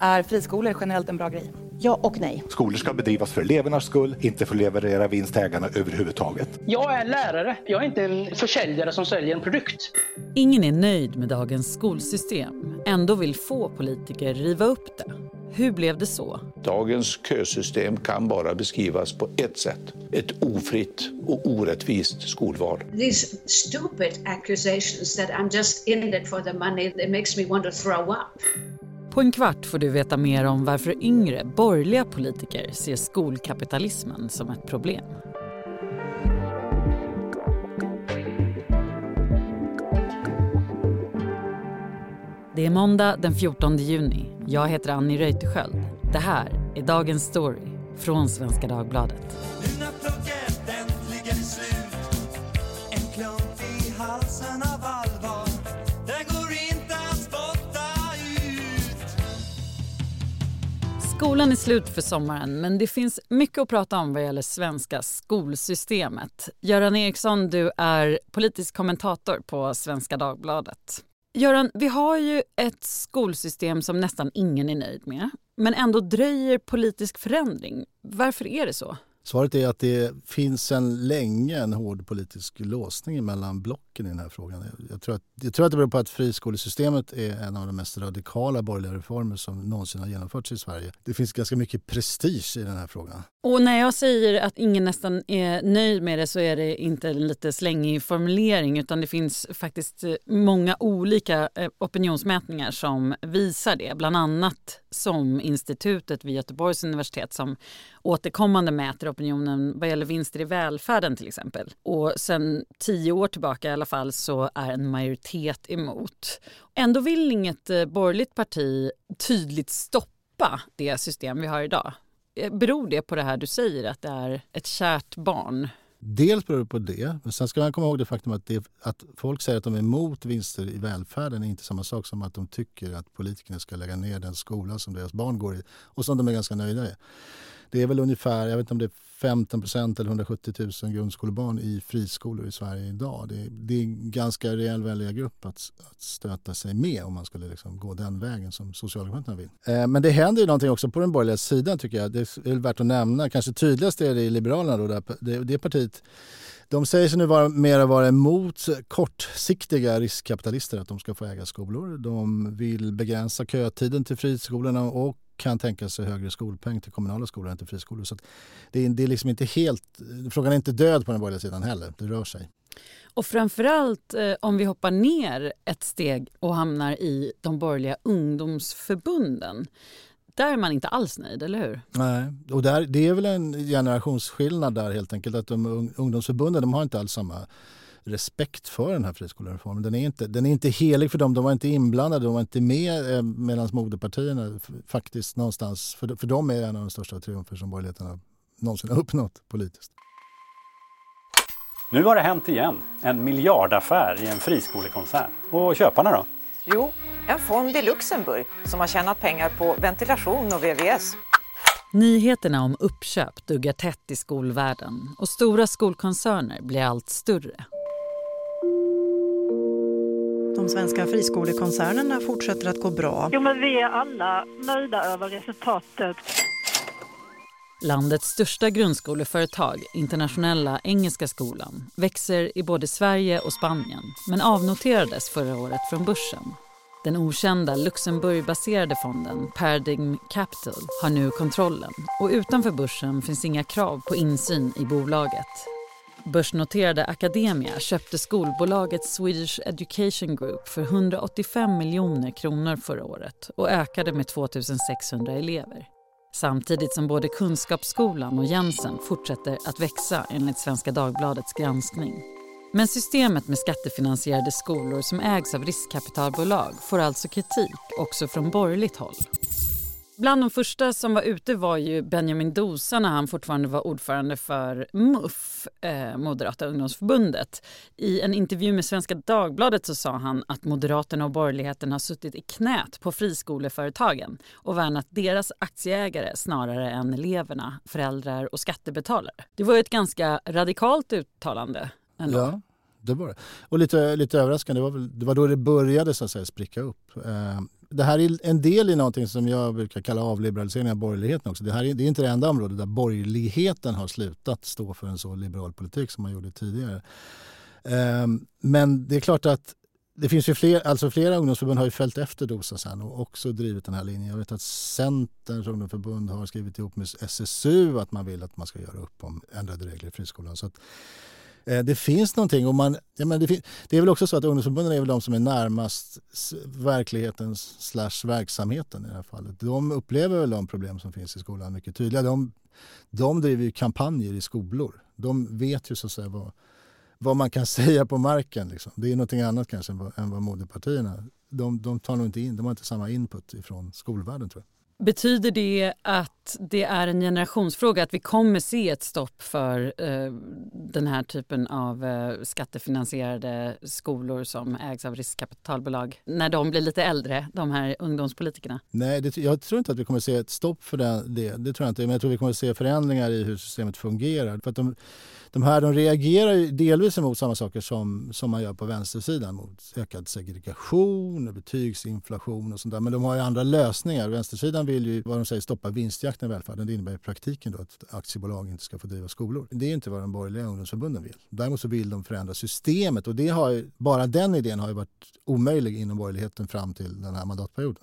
Är friskolor generellt en bra grej? Ja och nej. Skolor ska bedrivas för elevernas skull, inte för att leverera vinst till ägarna överhuvudtaget. Jag är lärare. Jag är inte en försäljare som säljer en produkt. Ingen är nöjd med dagens skolsystem. Ändå vill få politiker riva upp det. Hur blev det så? Dagens kösystem kan bara beskrivas på ett sätt. Ett ofritt och orättvist skolval. These stupid accusations that I'm just in it for the money, it makes me want to throw up. På en kvart får du veta mer om varför yngre borgerliga politiker ser skolkapitalismen som ett problem. Det är måndag den 14 juni. Jag heter Annie Reuterskiöld. Det här är Dagens Story från Svenska Dagbladet. Skolan är slut för sommaren men det finns mycket att prata om vad gäller svenska skolsystemet. Göran Eriksson, du är politisk kommentator på Svenska Dagbladet. Göran, vi har ju ett skolsystem som nästan ingen är nöjd med. Men ändå dröjer politisk förändring. Varför är det så? Svaret är att det finns sedan länge en hård politisk låsning mellan blocken i den här frågan. Jag tror, att, jag tror att det beror på att friskolesystemet är en av de mest radikala borgerliga reformer som någonsin har genomförts i Sverige. Det finns ganska mycket prestige i den här frågan. Och när jag säger att ingen nästan är nöjd med det så är det inte en lite slängig formulering utan det finns faktiskt eh, många olika eh, opinionsmätningar som visar det. Bland annat som institutet vid Göteborgs universitet som återkommande mäter opinionen vad gäller vinster i välfärden till exempel. Och sen tio år tillbaka i alla fall så är en majoritet emot. Ändå vill inget eh, borgerligt parti tydligt stoppa det system vi har idag. Eh, beror det på det här du säger att det är ett kärt barn? Dels beror det på det, men sen ska man komma ihåg det faktum att, det, att folk säger att de är emot vinster i välfärden är inte samma sak som att de tycker att politikerna ska lägga ner den skola som deras barn går i och som de är ganska nöjda med. Det är väl ungefär, jag vet inte om det är 15 procent eller 170 000 grundskolebarn i friskolor i Sverige idag. Det är, det är en ganska rejäl väljargrupp att, att stöta sig med om man skulle liksom gå den vägen som Socialdemokraterna vill. Eh, men det händer ju någonting också på den borgerliga sidan tycker jag. Det är värt att nämna. Kanske tydligast är det i Liberalerna då, där det, det partiet de säger sig nu vara, mera vara emot kortsiktiga riskkapitalister, att de ska få äga skolor. De vill begränsa kötiden till friskolorna och kan tänka sig högre skolpeng till kommunala skolor än till friskolor. Så det, är, det är liksom inte helt, frågan är inte död på den borgerliga sidan heller, det rör sig. Och framförallt eh, om vi hoppar ner ett steg och hamnar i de borgerliga ungdomsförbunden. Där är man inte alls nöjd, eller hur? Nej, och där, det är väl en generationsskillnad där helt enkelt. Att de ungdomsförbunden de har inte alls samma respekt för den här friskolereformen. Den är inte, den är inte helig för dem. De var inte inblandade, de var inte med eh, medan moderpartierna faktiskt någonstans, för, för dem är det en av de största triumfer som borgerligheten har någonsin har uppnått politiskt. Nu har det hänt igen. En miljardaffär i en friskolekoncern. Och köparna då? Jo, en fond i Luxemburg som har tjänat pengar på ventilation och VVS. Nyheterna om uppköp duggar tätt i skolvärlden och stora skolkoncerner blir allt större. De svenska friskolekoncernerna fortsätter att gå bra. Jo, men vi är alla nöjda över resultatet. Landets största grundskoleföretag, Internationella Engelska Skolan, växer i både Sverige och Spanien men avnoterades förra året från börsen. Den okända Luxemburgbaserade fonden Paradigm Capital har nu kontrollen och utanför börsen finns inga krav på insyn i bolaget. Börsnoterade Academia köpte skolbolaget Swedish Education Group för 185 miljoner kronor förra året och ökade med 2 600 elever. Samtidigt som både Kunskapsskolan och Jensen fortsätter att växa enligt Svenska Dagbladets granskning. Men systemet med skattefinansierade skolor som ägs av riskkapitalbolag får alltså kritik också från borgerligt håll. Bland de första som var ute var ju Benjamin Dosa när han fortfarande var ordförande för MUF, eh, Moderata ungdomsförbundet. I en intervju med Svenska Dagbladet så sa han att Moderaterna och borgerligheten har suttit i knät på friskoleföretagen och värnat deras aktieägare snarare än eleverna, föräldrar och skattebetalare. Det var ett ganska radikalt uttalande. Ändå. Ja, det var det. Och lite, lite överraskande, det var, väl, det var då det började så att säga spricka upp. Eh, det här är en del i någonting som jag brukar kalla avliberalisering av borgerligheten också. Det här är, det är inte det enda området där borgerligheten har slutat stå för en så liberal politik som man gjorde tidigare. Um, men det är klart att det finns ju fler, alltså flera ungdomsförbund har ju följt efter DOSA sen och också drivit den här linjen. Jag vet att Centerns ungdomsförbund har skrivit ihop med SSU att man vill att man ska göra upp om ändrade regler i friskolan. Så att, Eh, det finns någonting och man, ja, men det, det, är väl också så att ungdomsförbunden är väl de som är närmast verkligheten slash verksamheten i det här fallet. De upplever väl de problem som finns i skolan mycket tydligare. De, de driver ju kampanjer i skolor. De vet ju så att säga vad vad man kan säga på marken. Liksom. Det är någonting annat kanske än vad, än vad moderpartierna. De, de tar nog inte in, de har inte samma input från skolvärlden tror jag. Betyder det att det är en generationsfråga att vi kommer se ett stopp för eh, den här typen av eh, skattefinansierade skolor som ägs av riskkapitalbolag när de blir lite äldre, de här ungdomspolitikerna? Nej, det, jag tror inte att vi kommer se ett stopp för det. Det, det tror jag inte, men jag tror vi kommer se förändringar i hur systemet fungerar. För att de, de här de reagerar ju delvis emot samma saker som, som man gör på vänstersidan. Mot ökad segregation, betygsinflation och sånt där. Men de har ju andra lösningar. Vänstersidan vill ju vad de säger, stoppa vinstjakten i välfärden. Det innebär i praktiken då att aktiebolag inte ska få driva skolor. Det är inte vad de borgerliga ungdomsförbunden vill. Däremot så vill de förändra systemet och det har ju, bara den idén har ju varit omöjlig inom borgerligheten fram till den här mandatperioden.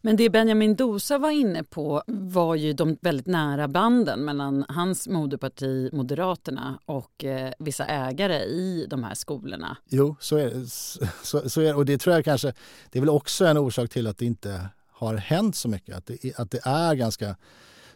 Men det Benjamin Dosa var inne på var ju de väldigt nära banden mellan hans moderparti Moderaterna och eh, vissa ägare i de här skolorna. Jo, så är det. Så, så är, och det tror jag kanske, det är väl också en orsak till att det inte har hänt så mycket. Att det, att det är ganska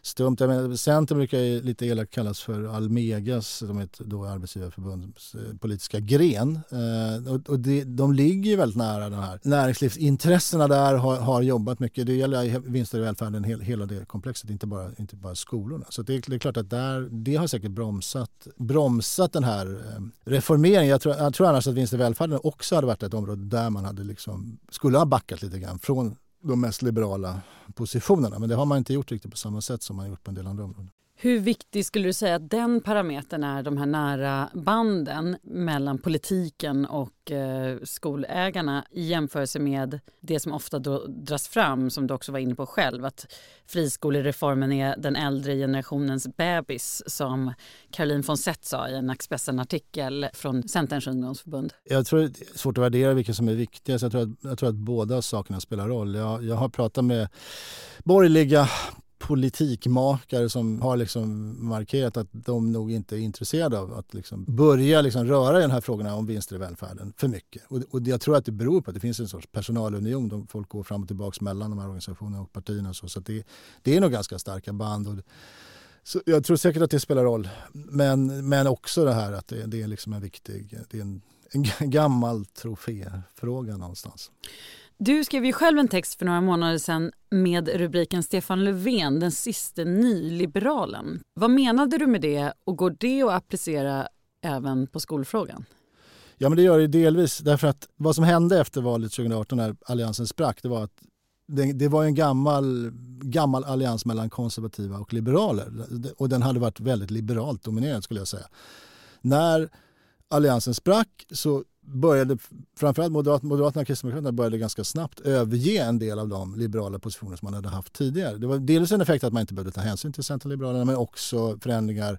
stumt. Centern brukar ju lite elakt kallas för Almegas, som är då arbetsgivarförbundets eh, politiska gren. Eh, och, och det, de ligger ju väldigt nära den här. Näringslivsintressena där har, har jobbat mycket. Det gäller vinster i välfärden, hel, hela det komplexet, inte bara, inte bara skolorna. Så det, det är klart att där, det har säkert bromsat, bromsat den här eh, reformeringen. Jag tror, jag tror annars att vinster i välfärden också hade varit ett område där man hade liksom, skulle ha backat lite grann från de mest liberala positionerna. Men det har man inte gjort riktigt på samma sätt som man gjort på en del andra områden. Hur viktig skulle du säga att den parametern är, de här nära banden mellan politiken och eh, skolägarna i jämförelse med det som ofta då dras fram, som du också var inne på själv, att friskolereformen är den äldre generationens bebis, som Caroline von Sett sa i en Expressen-artikel från Centerns ungdomsförbund. Jag tror det är svårt att värdera vilket som är viktigast. Jag tror att, jag tror att båda sakerna spelar roll. Jag, jag har pratat med borgerliga politikmakare som har liksom markerat att de nog inte är intresserade av att liksom börja liksom röra i de här frågorna om vinster i välfärden för mycket. Och, och jag tror att det beror på att det finns en sorts personalunion. De, folk går fram och tillbaka mellan de här organisationerna och partierna. Och så så det, det är nog ganska starka band. Och, så jag tror säkert att det spelar roll. Men, men också det här att det, det är liksom en viktig, det är en, en gammal troféfråga någonstans. Du skrev ju själv en text för några månader sedan med rubriken Stefan Löfven, den siste nyliberalen. Vad menade du med det och går det att applicera även på skolfrågan? Ja, men det gör det delvis. Därför att vad som hände efter valet 2018 när alliansen sprack, det var att det, det, var en gammal, gammal allians mellan konservativa och liberaler. Och den hade varit väldigt liberalt dominerad skulle jag säga. När alliansen sprack så började framförallt Moderaterna och Kristdemokraterna började ganska snabbt överge en del av de liberala positioner som man hade haft tidigare. Det var dels en effekt att man inte behövde ta hänsyn till Centerliberalerna men också förändringar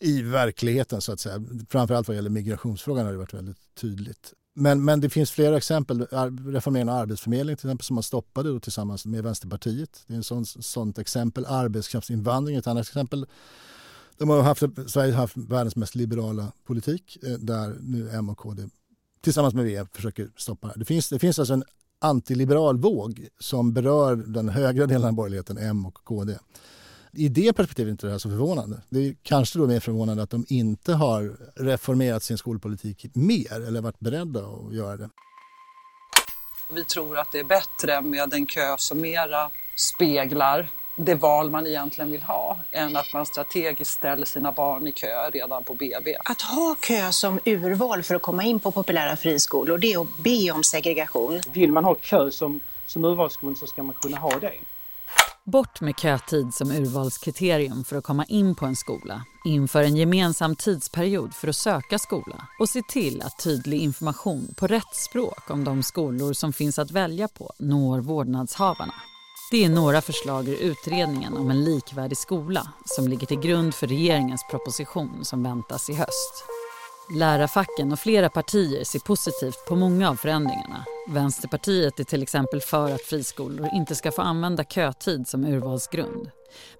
i verkligheten så att säga. Framförallt vad gäller migrationsfrågan har det varit väldigt tydligt. Men, men det finns flera exempel. Reformeringen av Arbetsförmedlingen till exempel som man stoppade tillsammans med Vänsterpartiet. Det är ett sånt, sånt exempel. Arbetskraftsinvandring är ett annat exempel. De har haft, Sverige har haft världens mest liberala politik eh, där nu M och KD tillsammans med V försöker stoppa det. Finns, det finns alltså en antiliberal våg som berör den högra delen av borgerligheten, M och KD. I det perspektivet är inte det här så förvånande. Det är kanske då mer förvånande att de inte har reformerat sin skolpolitik mer eller varit beredda att göra det. Vi tror att det är bättre med en kö som mera speglar det val man egentligen vill ha än att man strategiskt ställer sina barn i kö redan på BB. Att ha kö som urval för att komma in på populära friskolor, det är att be om segregation. Vill man ha kö som, som urvalsgrund så ska man kunna ha det. Bort med kötid som urvalskriterium för att komma in på en skola. Inför en gemensam tidsperiod för att söka skola. Och se till att tydlig information på rätt språk om de skolor som finns att välja på når vårdnadshavarna. Det är några förslag ur utredningen om en likvärdig skola som ligger till grund för regeringens proposition som väntas i höst. Lärarfacken och flera partier ser positivt på många av förändringarna. Vänsterpartiet är till exempel för att friskolor inte ska få använda kötid som urvalsgrund.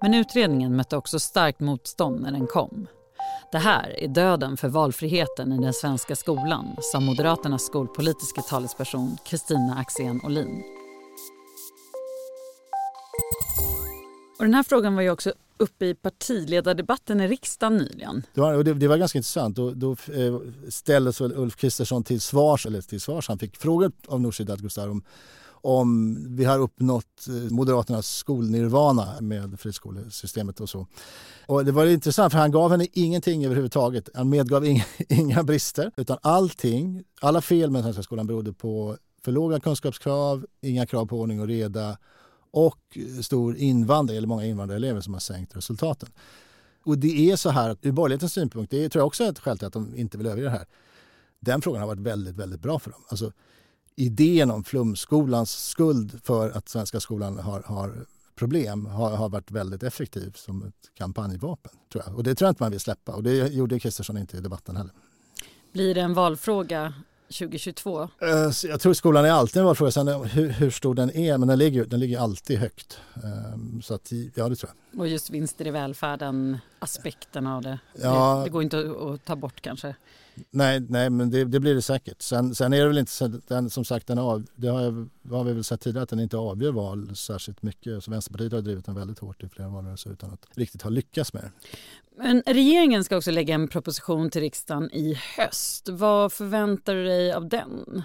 Men utredningen mötte också starkt motstånd när den kom. Det här är döden för valfriheten i den svenska skolan, sa Moderaternas skolpolitiska talesperson Kristina Axén Olin. Och den här frågan var ju också uppe i partiledardebatten i riksdagen nyligen. Det var, och det, det var ganska intressant. Då, då eh, ställdes Ulf Kristersson till svars, eller till svars, han fick frågor av Nooshi Dadgostar om, om vi har uppnått eh, Moderaternas skolnirvana med friskolesystemet och så. Och det var intressant för han gav henne ingenting överhuvudtaget. Han medgav inga, inga brister utan allting, alla fel med den svenska skolan berodde på för låga kunskapskrav, inga krav på ordning och reda och stor invandring, eller många invandrarelever som har sänkt resultaten. Och det är så här att ur borgerlighetens synpunkt, det tror jag också är ett skäl till att de inte vill överge det här. Den frågan har varit väldigt, väldigt bra för dem. Alltså, idén om flumskolans skuld för att svenska skolan har, har problem har, har, varit väldigt effektiv som ett kampanjvapen. Tror jag. Och det tror jag inte man vill släppa och det gjorde Kristersson inte i debatten heller. Blir det en valfråga 2022? Eh, jag tror skolan är alltid en valfråga. Sen hur, hur, stor den är, men den ligger, den ligger alltid högt. Ehm, så att, ja, det tror jag. Och just vinster i välfärden, aspekten av det. Ja, det, det går inte att, ta bort kanske. Nej, nej men det, det, blir det säkert. Sen, sen är det väl inte så den, som sagt, den av, det har, jag, har vi väl sett tidigare att den inte avgör val särskilt mycket. Så Vänsterpartiet har drivit den väldigt hårt i flera valrörelser utan att riktigt ha lyckats med det. Men regeringen ska också lägga en proposition till riksdagen i höst. Vad förväntar du dig av den?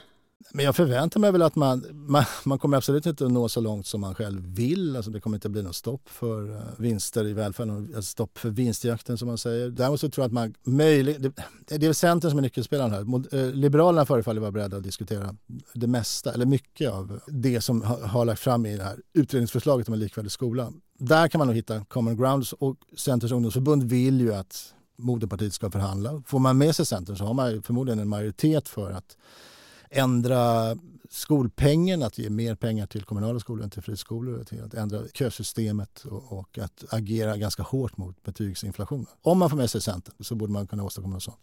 Men jag förväntar mig väl att man, man, man kommer absolut inte att nå så långt som man själv vill. Alltså det kommer inte att bli något stopp för eh, vinster i välfärden, alltså, stopp för vinstjakten som man säger. Däremot så tror jag att man möjligen, det, det är Centern som är nyckelspelaren här. Eh, Liberalerna förefaller vara beredda att diskutera det mesta, eller mycket av det som har, har lagt fram i det här utredningsförslaget om en likvärdig skola. Där kan man nog hitta common grounds och Centerns ungdomsförbund vill ju att moderpartiet ska förhandla. Får man med sig Centern så har man förmodligen en majoritet för att ändra skolpengen, att ge mer pengar till kommunala skolor än till friskolor, till att ändra kösystemet och, och, att agera ganska hårt mot betygsinflationen. Om man får med sig Centern så borde man kunna åstadkomma något sånt.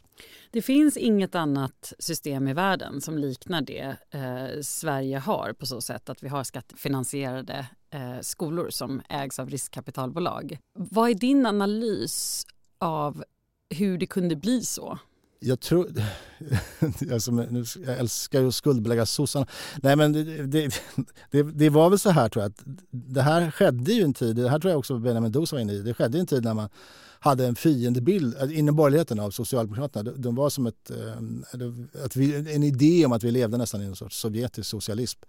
Det finns inget annat system i världen som liknar det eh, Sverige har på så sätt att vi har skattefinansierade eh, skolor som ägs av riskkapitalbolag. Vad är din analys av hur det kunde bli så? Jag tror... alltså, jag älskar ju att skuldbelägga sossarna. Nej men det, det, det, det, var väl så här tror jag att det här skedde ju en tid, det här tror jag också Benjamin Doos var inne i, det skedde en tid när man hade en fiendebild alltså, inom borgerligheten av Socialdemokraterna. De, var som ett, ehm, att vi, en idé om att vi levde nästan i en sorts sovjetisk socialism.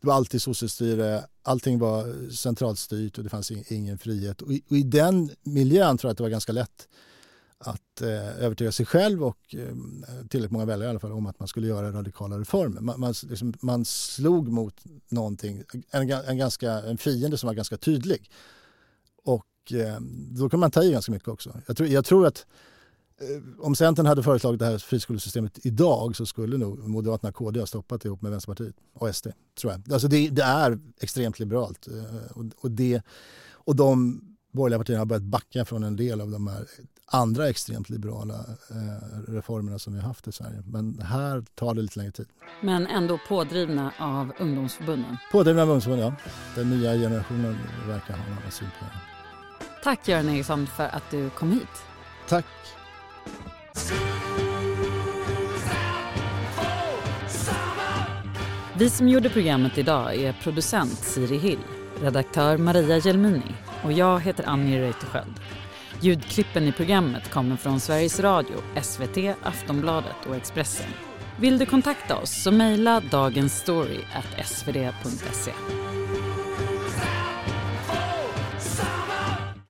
Det var alltid sossestyre, allting var centralstyrt och det fanns ingen frihet. Och i, och i den miljön tror jag att det var ganska lätt att eh, övertyga sig själv och eh, tillräckligt många väljare i alla fall om att man skulle göra radikala reformer. Man, man, liksom, man slog mot någonting, en, en, ganska, en fiende som var ganska tydlig. Och eh, då kan man ta i ganska mycket också. Jag tror, jag tror att eh, om Centern hade föreslagit det här friskolesystemet idag så skulle nog Moderaterna och KD ha stoppat det ihop med Vänsterpartiet och SD. Tror jag. Alltså det, det är extremt liberalt. Eh, och, och, det, och de borgerliga partierna har börjat backa från en del av de här andra extremt liberala eh, reformerna som vi har haft i Sverige. Men här tar det lite längre tid. Men ändå pådrivna av ungdomsförbunden? Pådrivna av ungdomsförbunden, ja. Den nya generationen verkar ha några syn på det. Tack Göran Eriksson för att du kom hit. Tack. Vi som gjorde programmet idag är producent Siri Hill, redaktör Maria Gelmini och jag heter Annie Reuterskiöld. Ljudklippen i programmet kommer från Sveriges Radio, SVT, Aftonbladet och Expressen. Vill du kontakta oss så mejla dagensstory.svd.se.